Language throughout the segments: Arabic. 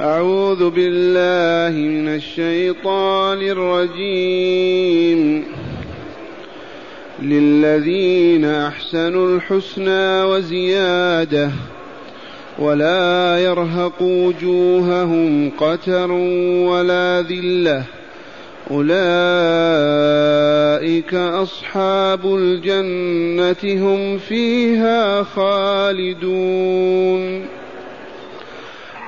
أعوذ بالله من الشيطان الرجيم. للذين أحسنوا الحسنى وزيادة ولا يرهق وجوههم قتر ولا ذلة. أولئك أصحاب الجنة هم فيها خالدون.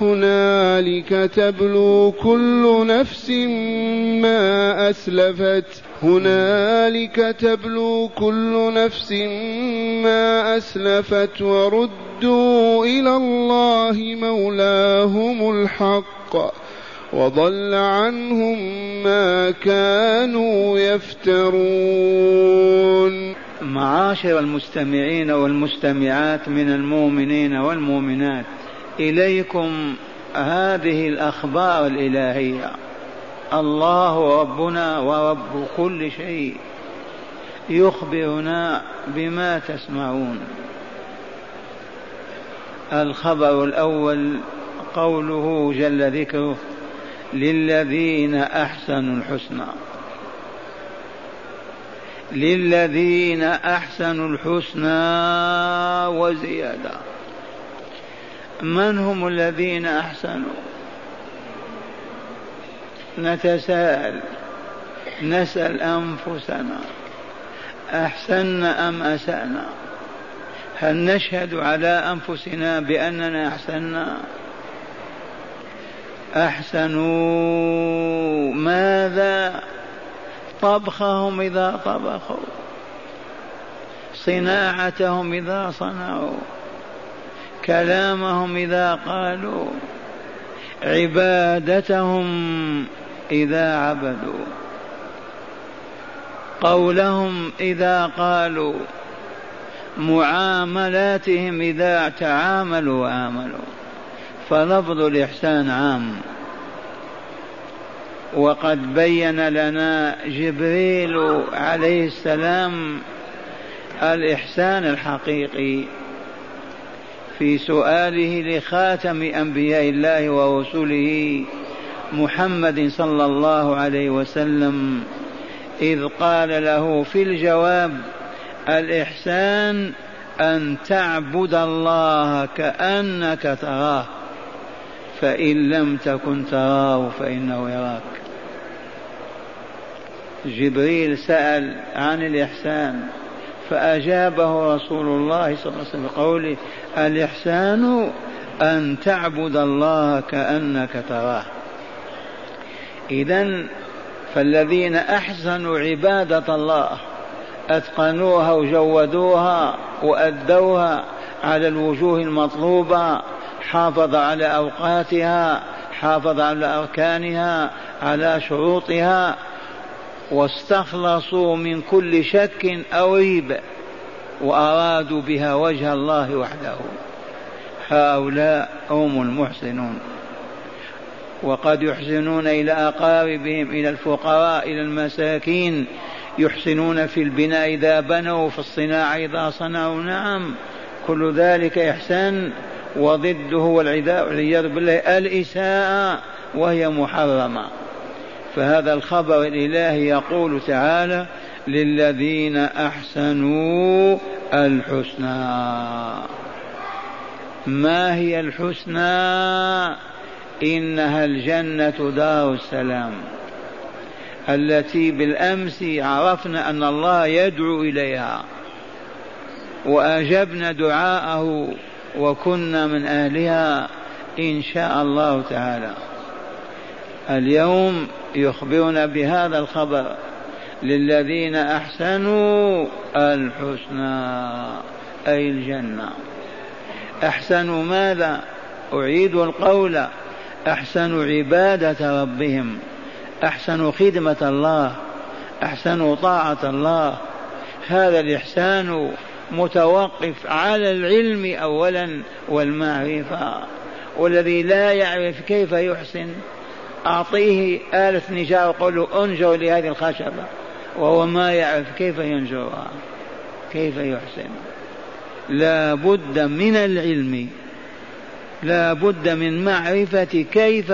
هنالك تبلو كل نفس ما أسلفت. هنالك تبلو كل نفس ما أسلفت وردوا إلى الله مولاهم الحق وضل عنهم ما كانوا يفترون. معاشر المستمعين والمستمعات من المؤمنين والمؤمنات إليكم هذه الأخبار الإلهية. الله ربنا ورب كل شيء يخبرنا بما تسمعون. الخبر الأول قوله جل ذكره للذين أحسنوا الحسنى. للذين أحسنوا الحسنى وزيادة. من هم الذين أحسنوا؟ نتساءل. نسأل أنفسنا. احسنا أم أسأنا؟ هل نشهد على أنفسنا بأننا احسنا أحسنوا. ماذا؟ طبخهم إذا طبخوا. صناعتهم إذا صنعوا. كلامهم إذا قالوا عبادتهم إذا عبدوا قولهم إذا قالوا معاملاتهم إذا تعاملوا وآملوا. فلفظ الإحسان عام. وقد بين لنا جبريل عليه السلام الإحسان الحقيقي. في سؤاله لخاتم أنبياء الله ورسله محمد صلى الله عليه وسلم إذ قال له في الجواب الإحسان أن تعبد الله كأنك تراه فإن لم تكن تراه فإنه يراك. جبريل سأل عن الإحسان فأجابه رسول الله صلى الله عليه وسلم بقوله الإحسان أن تعبد الله كأنك تراه. إذا فالذين أحسنوا عبادة الله أتقنوها وجودوها وأدوها على الوجوه المطلوبة حافظ على أوقاتها حافظ على أركانها على شروطها واستخلصوا من كل شك أو ريب. وأرادوا بها وجه الله وحده. هؤلاء هم المحسنون. وقد يحسنون إلى أقاربهم إلى الفقراء إلى المساكين. يحسنون في البناء إذا بنوا في الصناعة إذا صنعوا. نعم كل ذلك إحسان. وضده والعياذ بالله الإساءة وهي محرمة. فهذا الخبر الإلهي يقول تعالى للذين أحسنوا الحسنى. ما هي الحسنى؟ إنها الجنة دار السلام. التي بالأمس عرفنا أن الله يدعو إليها وأجبنا دعاءه وكنا من أهلها إن شاء الله تعالى. اليوم يخبرنا بهذا الخبر. للذين أحسنوا الحسنى أي الجنة. أحسنوا ماذا؟ أعيد القول. أحسنوا عبادة ربهم. أحسنوا خدمة الله. أحسنوا طاعة الله. هذا الإحسان متوقف على العلم أولا والمعرفة. والذي لا يعرف كيف يحسن أعطيه آلة نجار وقل له انجر لهذه الخشبة. وهو ما يعرف كيف ينجرها كيف يحسن. لا بد من العلم. لا بد من معرفة كيف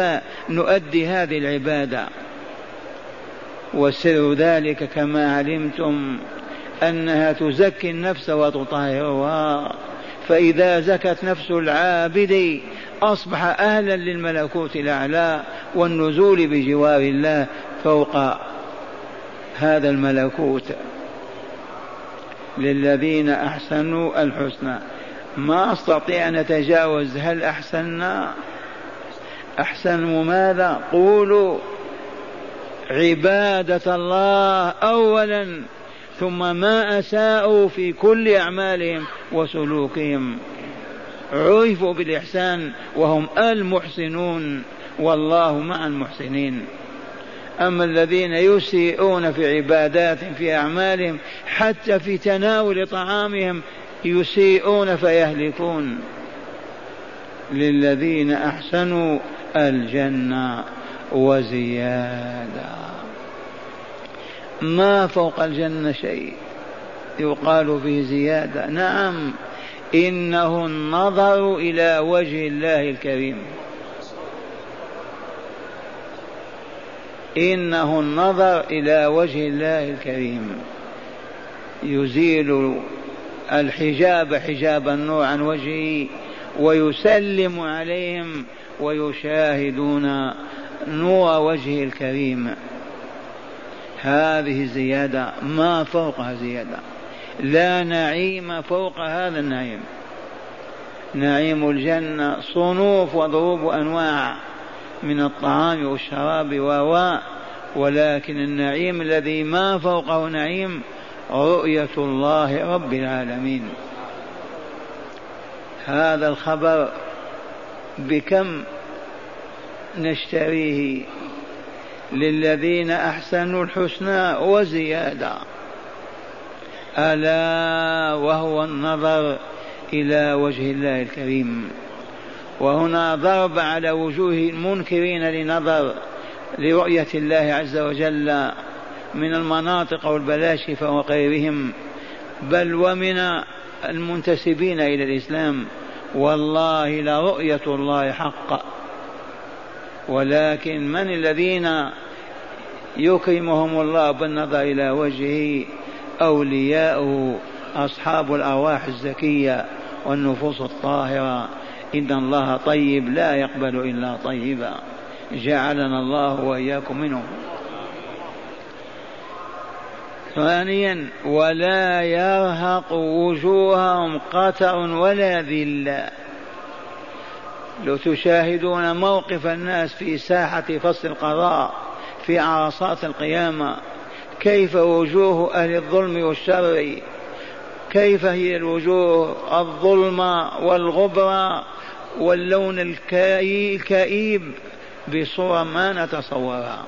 نؤدي هذه العبادة. وسر ذلك كما علمتم أنها تزكي النفس وتطهرها. فإذا زكت نفس العابد أصبح أهلا للملكوت الأعلى والنزول بجوار الله فوق هذا الملكوت للذين أحسنوا الحسنى. ما أستطيع أن أتجاوز هل أحسنا أحسن ماذا؟ قولوا عبادة الله أولا ثم ما أساءوا في كل أعمالهم وسلوكهم. عرفوا بالإحسان وهم المحسنون والله مع المحسنين. أما الذين يسيئون في عباداتهم في أعمالهم حتى في تناول طعامهم يسيئون فيهلكون. للذين أحسنوا الجنة وزيادة. ما فوق الجنة شيء يقال فيه زيادة. نعم إنه النظر إلى وجه الله الكريم. إنه النظر إلى وجه الله الكريم. يزيل الحجاب حجاب النور عن وجهه ويسلم عليهم ويشاهدون نور وجهه الكريم. هذه زيادة ما فوقها زيادة. لا نعيم فوق هذا النعيم. نعيم الجنة صنوف وضروب أنواع. من الطعام والشراب و ولكن النعيم الذي ما فوقه نعيم رؤية الله رب العالمين. هذا الخبر بكم نشتريه؟ للذين أحسنوا الحسنى وزيادة. ألا وهو النظر إلى وجه الله الكريم. وهنا ضرب على وجوه المنكرين لنظر لرؤية الله عز وجل من المناطق والبلاشفة وغيرهم. بل ومن المنتسبين إلى الإسلام والله لرؤيه الله حق. ولكن من الذين يكرمهم الله بالنظر إلى وجهه؟ أولياؤه أصحاب الأرواح الزكية والنفوس الطاهرة. إن الله طيب لا يقبل إلا طيبا. جعلنا الله وإياكم منهم. ثانيا ولا يرهق وجوههم قتر ولا ذله. لو تشاهدون موقف الناس في ساحة فصل القضاء في عرصات القيامة كيف وجوه أهل الظلم والشر كيف هي الوجوه الظلمة والغبرة واللون الكئيب بصورة ما نتصورها.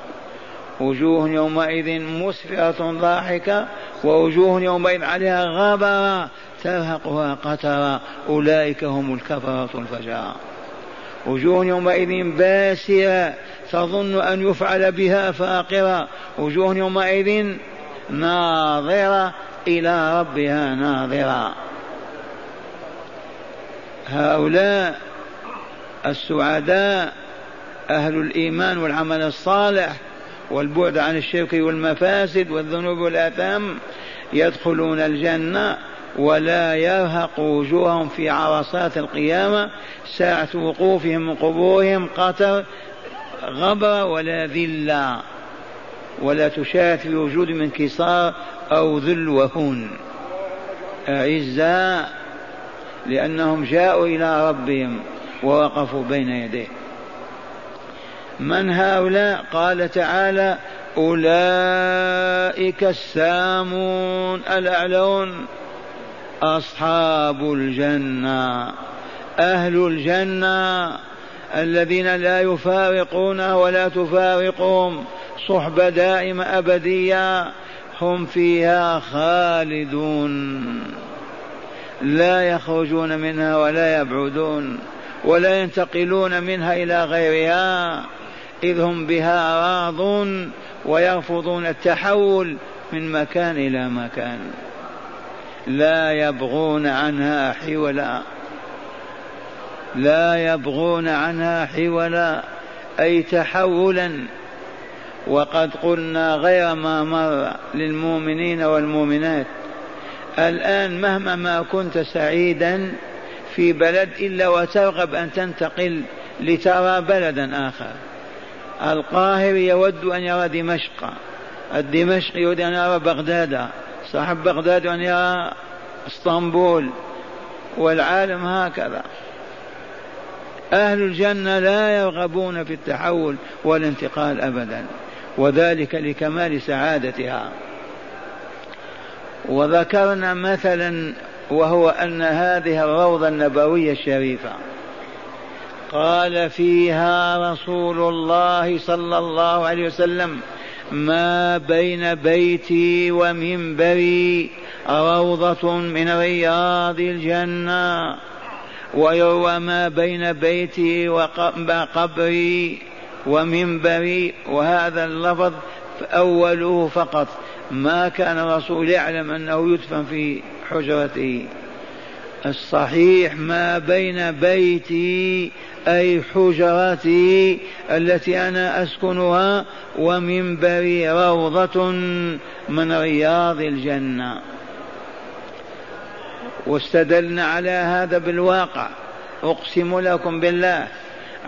وجوه يومئذ مسفرة ضاحكة ووجوه يومئذ عليها غبرة ترهقها قترا أولئك هم الكفرة الفجار وجوه يومئذ باسرة تظن أن يفعل بها فاقرة. وجوه يومئذ ناظرة إلى ربها ناظرة. هؤلاء السعداء أهل الإيمان والعمل الصالح والبعد عن الشرك والمفاسد والذنوب والآثام يدخلون الجنة ولا يرهق وجوههم في عرصات القيامة ساعة وقوفهم من قبورهم قطر غبر ولا ذلة ولا تشاهد في وجود من كسار أو ذل وهون أعزاء لأنهم جاءوا إلى ربهم. ووقفوا بين يديه. من هؤلاء؟ قال تعالى أولئك السامون الأعلون. أصحاب الجنة أهل الجنة الذين لا يفارقون ولا تفارقهم صحبة دائمة أبدية هم فيها خالدون. لا يخرجون منها ولا يبعدون. ولا ينتقلون منها إلى غيرها إذ هم بها راضون ويرفضون التحول من مكان إلى مكان. لا يبغون عنها حولا لا يبغون عنها حولا أي تحولا. وقد قلنا غير ما مر للمؤمنين والمؤمنات. الآن مهما ما كنت سعيدا في بلد إلا وترغب أن تنتقل لترى بلدا آخر. القاهر يود أن يرى دمشق. الدمشق يود أن يرى بغداد. صاحب بغداد أن يرى إسطنبول. والعالم هكذا. أهل الجنة لا يرغبون في التحول والانتقال أبدا. وذلك لكمال سعادتها. وذكرنا مثلا وهو أن هذه الروضة النبوية الشريفة قال فيها رسول الله صلى الله عليه وسلم ما بين بيتي ومنبري روضة من رياض الجنة ويروى ما بين بيتي وقبري ومنبري وهذا اللفظ أوله فقط. ما كان الرسول يعلم أنه يدفن في حجرته الصحيح ما بين بيتي أي حجرتي التي أنا أسكنها ومنبري روضة من رياض الجنة. واستدلنا على هذا بالواقع. أقسم لكم بالله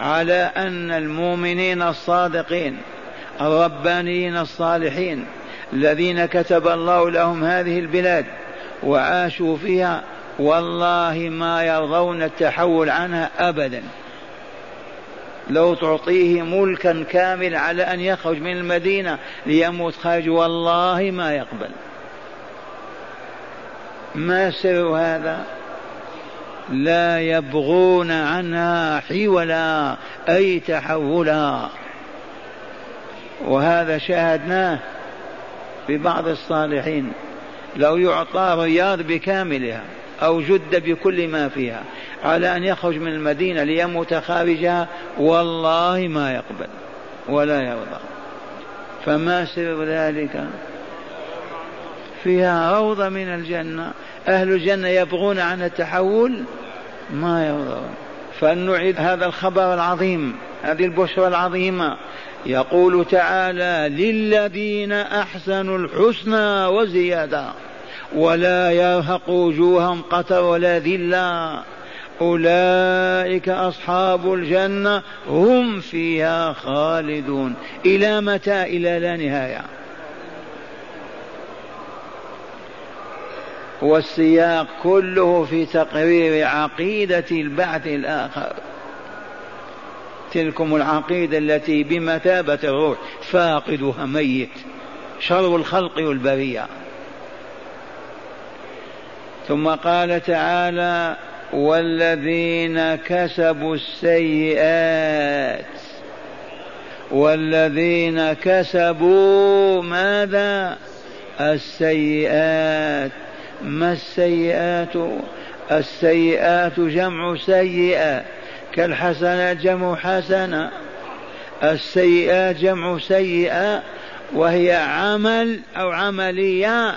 على أن المؤمنين الصادقين الربانيين الصالحين الذين كتب الله لهم هذه البلاد وعاشوا فيها والله ما يرضون التحول عنها أبدا. لو تعطيه ملكا كامل على أن يخرج من المدينة ليموت خارج والله ما يقبل. ما سر هذا؟ لا يبغون عنها حولا أي تحولا. وهذا شاهدناه ببعض الصالحين. لو يعطى رياض بكاملها أو جد بكل ما فيها على أن يخرج من المدينة ليموت خارجها والله ما يقبل ولا يرضى. فما سر ذلك؟ فيها روضة من الجنة أهل الجنة يبغون عن التحول ما يرضون فلنعيد هذا الخبر العظيم هذه البشرى العظيمة. يقول تعالى للذين أحسنوا الحسنى وزيادة. ولا يرهق وجوههم قتر ولا ذلة. أولئك أصحاب الجنة هم فيها خالدون. إلى متى؟ إلى لا نهاية. والسياق كله في تقرير عقيدة البعث الآخر. تلكم العقيدة التي بمثابة الروح. فاقدها ميت. شر الخلق والبرية. ثم قال تعالى والذين كسبوا السيئات والذين كسبوا ماذا؟ السيئات. ما السيئات؟ السيئات جمع سيئة كالحسنات جمع حسنة. السيئات جمع سيئة وهي عمل أو عملية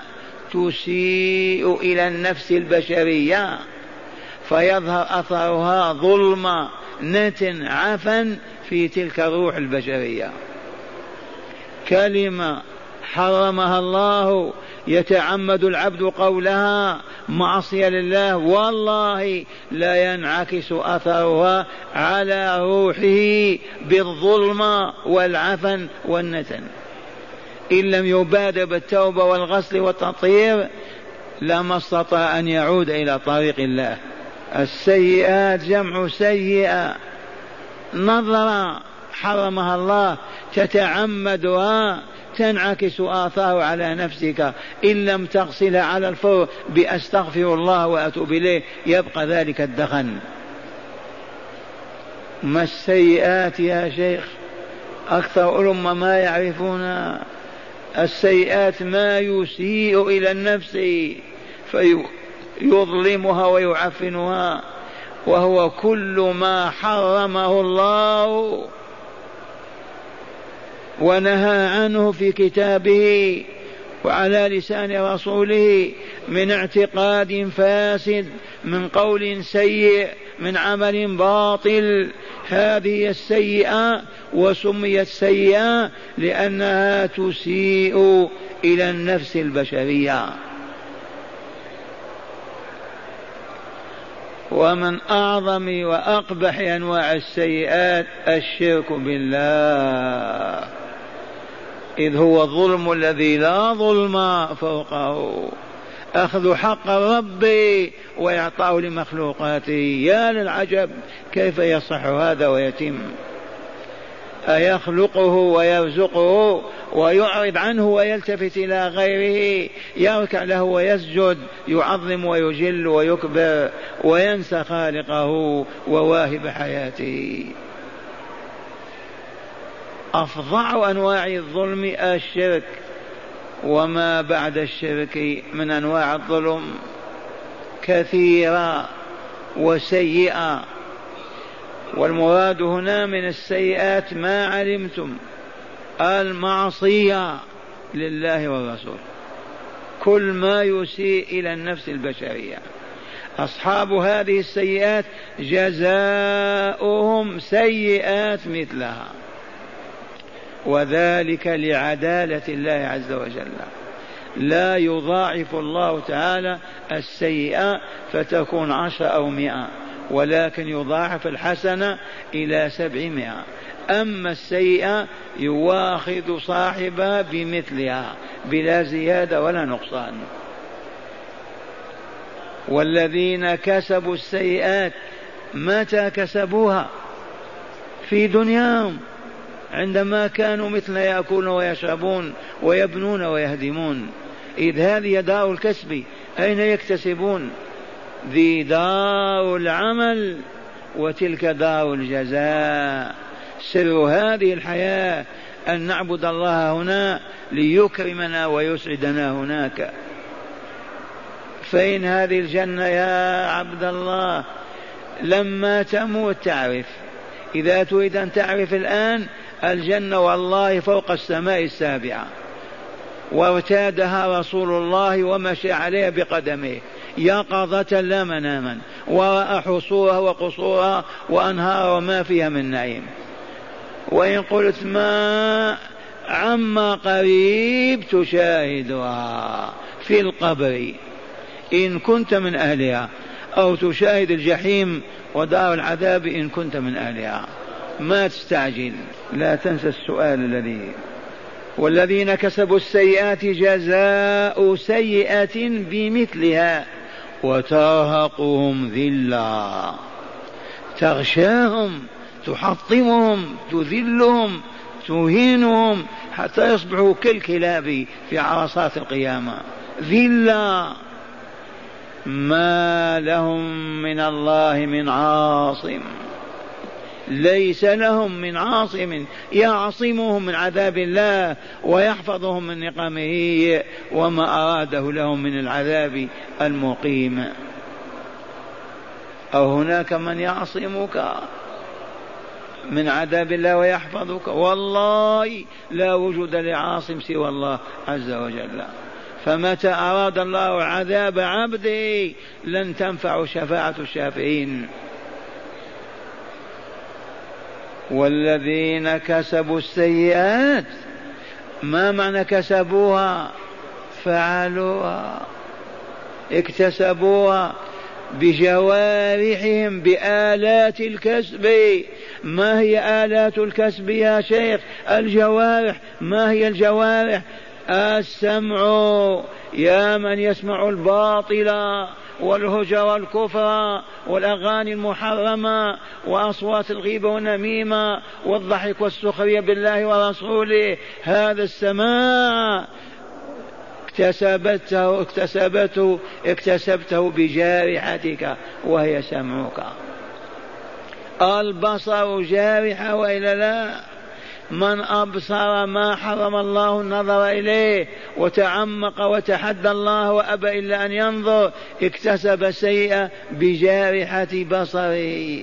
تسيء إلى النفس البشرية فيظهر أثرها ظلم نتن عفن في تلك الروح البشرية. كلمة حرمها الله يتعمد العبد قولها معصية لله والله لا ينعكس أثرها على روحه بالظلم والعفن والنتن. إن لم يبادر بالتوبة والغسل والتطهير لما استطاع أن يعود إلى طريق الله. السيئات جمع سيئة. نظرة حرمها الله تتعمدها تنعكس آثار على نفسك. إن لم تغسلها على الفور بأستغفر الله وأتوب إليه يبقى ذلك الدخن. ما السيئات يا شيخ؟ أكثر الأمة ما يعرفون. السيئات ما يسيء إلى النفس فيظلمها ويعفنها وهو كل ما حرمه الله ونهى عنه في كتابه وعلى لسان رسوله من اعتقاد فاسد من قول سيء من عمل باطل. هذه السيئة وسميت سيئة لأنها تسيء إلى النفس البشرية. ومن أعظم وأقبح أنواع السيئات الشرك بالله. إذ هو الظلم الذي لا ظلم فوقه. أخذ حق الرب وإعطاه لمخلوقاته يا للعجب كيف يصح هذا ويتم؟ أيخلقه ويرزقه ويعرض عنه ويلتفت إلى غيره. يركع له ويسجد يعظم ويجل ويكبر وينسى خالقه وواهب حياته. أفظع أنواع الظلم الشرك. وما بعد الشرك من أنواع الظلم كثيرة وسيئة. والمراد هنا من السيئات ما علمتم المعصية لله والرسول كل ما يسيء إلى النفس البشرية. أصحاب هذه السيئات جزاؤهم سيئات مثلها. وذلك لعدالة الله عز وجل. لا يضاعف الله تعالى السيئة فتكون عشر أو مئة ولكن يضاعف الحسنة إلى سبعمائة. أما السيئة يواخذ صاحبها بمثلها بلا زيادة ولا نقصان. والذين كسبوا السيئات متى كسبوها؟ في دنياهم. عندما كانوا مثل يأكلون ويشربون ويبنون ويهدمون. إذ هذه دار الكسب أين يكتسبون؟ ذي دار العمل وتلك دار الجزاء. سر هذه الحياة أن نعبد الله هنا ليكرمنا ويسعدنا هناك. فإن هذه الجنة يا عبد الله لما تموت تعرف. إذا تريد أن تعرف الآن الجنة والله فوق السماء السابعة. وارتادها رسول الله ومشى عليها بقدمه يقظة لا مناما. ورأى حصورها وقصورها وأنهار وما فيها من نعيم. وإن قلت ما عما قريب تشاهدها في القبر. إن كنت من أهلها أو تشاهد الجحيم ودار العذاب إن كنت من أهلها. ما تستعجل لا تنسى السؤال الذي والذين كسبوا السيئات جزاء سيئة بمثلها وترهقهم ذلة تغشاهم تحطمهم تذلهم تهينهم حتى يصبحوا كالكلاب في عرصات القيامة. ذلة ما لهم من الله من عاصم. ليس لهم من عاصم يعصمهم من عذاب الله ويحفظهم من نقمه وما أراده لهم من العذاب المقيم. أو هناك من يعصمك من عذاب الله ويحفظك؟ والله لا وجود لعاصم سوى الله عز وجل. فمتى أراد الله عذاب عبده لن تنفع شفاعة الشافعين. والذين كسبوا السيئات ما معنى كسبوها؟ فعلوها. اكتسبوها بجوارحهم بآلات الكسب. ما هي آلات الكسب يا شيخ؟ الجوارح. ما هي الجوارح؟ السمع. يا من يسمع الباطل. والهجر والكفر والأغاني المحرمة وأصوات الغيبة والنميمة والضحك والسخرية بالله ورسوله. هذا السماع اكتسبته اكتسبته اكتسبته بجارحتك وهي سمعك. البصر جارحة وإلا لا؟ من أبصر ما حرم الله النظر إليه وتعمق وتحدى الله وأبى إلا أن ينظر اكتسب سيئة بجارحة بصره.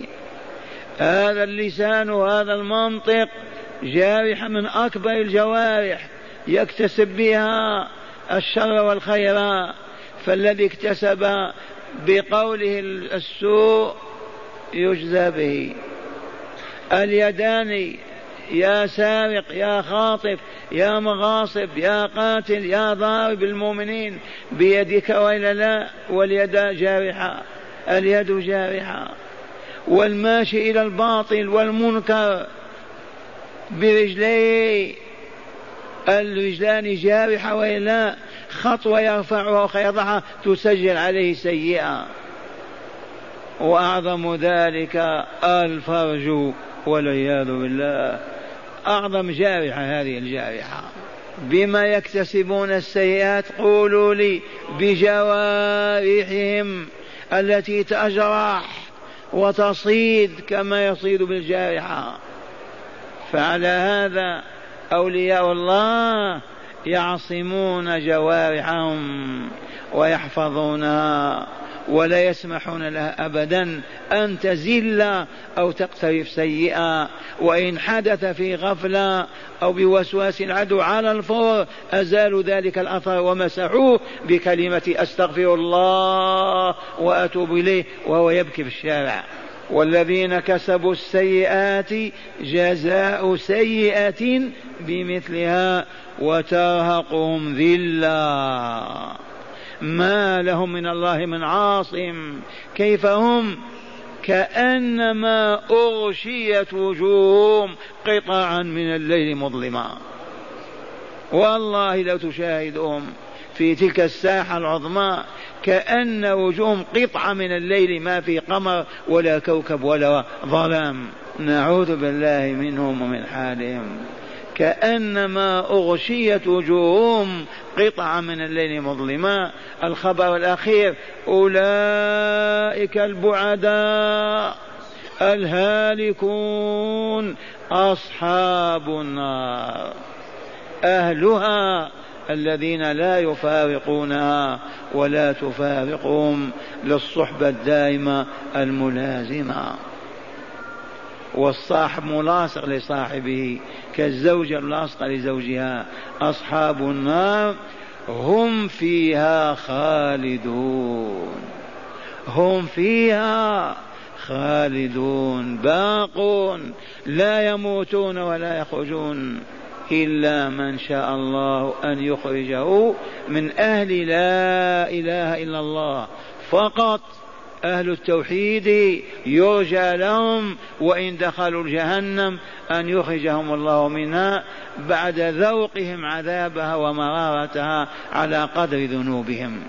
هذا اللسان وهذا المنطق جارحة من أكبر الجوارح يكتسب بها الشر والخير. فالذي اكتسب بقوله السوء يجزى به. اليدان يا سارق يا خاطف يا مغاصب يا قاتل يا ضارب المؤمنين بيدك والا لا واليد جارحة اليد جارحة والماشي إلى الباطل والمنكر برجليه الرجلان جارحة وإلا خطوة يرفعها ويضعها تسجل عليه سيئة. وأعظم ذلك الفرج والعياذ بالله. أعظم جارحة هذه الجارحة. بما يكتسبون السيئات قولوا لي بجوارحهم التي تجرح وتصيد كما يصيد بالجارحة. فعلى هذا أولياء الله يعصمون جوارحهم ويحفظونها. ولا يسمحون لها ابدا أن تزل أو تقترف سيئة. وإن حدث في غفلة أو بوسواس العدو على الفور ازالوا ذلك الأثر ومسحوه بكلمة أستغفر الله وأتوب إليه وهو يبكي في الشارع. والذين كسبوا السيئات جزاء سيئة بمثلها وترهقهم ذلة. ما لهم من الله من عاصم. كيف هم؟ كأنما أغشيت وجوههم قطعا من الليل مظلما. والله لو تشاهدهم في تلك الساحة العظمى كأن وجوههم قطعة من الليل ما في قمر ولا كوكب ولا ظلام. نعوذ بالله منهم ومن حالهم. كأنما أغشيت وجوههم قطعة من الليل مظلما. الخبر الأخير أولئك البعداء الهالكون أصحاب النار. أهلها الذين لا يفارقونها ولا تفارقهم للصحبة الدائمة الملازمة. والصاحب ملاصق لصاحبه كالزوجة اللاصقة لزوجها. أصحاب النار هم فيها خالدون. هم فيها خالدون. باقون. لا يموتون ولا يخرجون إلا من شاء الله أن يخرجه من أهل لا إله إلا الله. فقط أهل التوحيد يرجى لهم وإن دخلوا جهنم أن يخرجهم الله منها بعد ذوقهم عذابها ومرارتها على قدر ذنوبهم.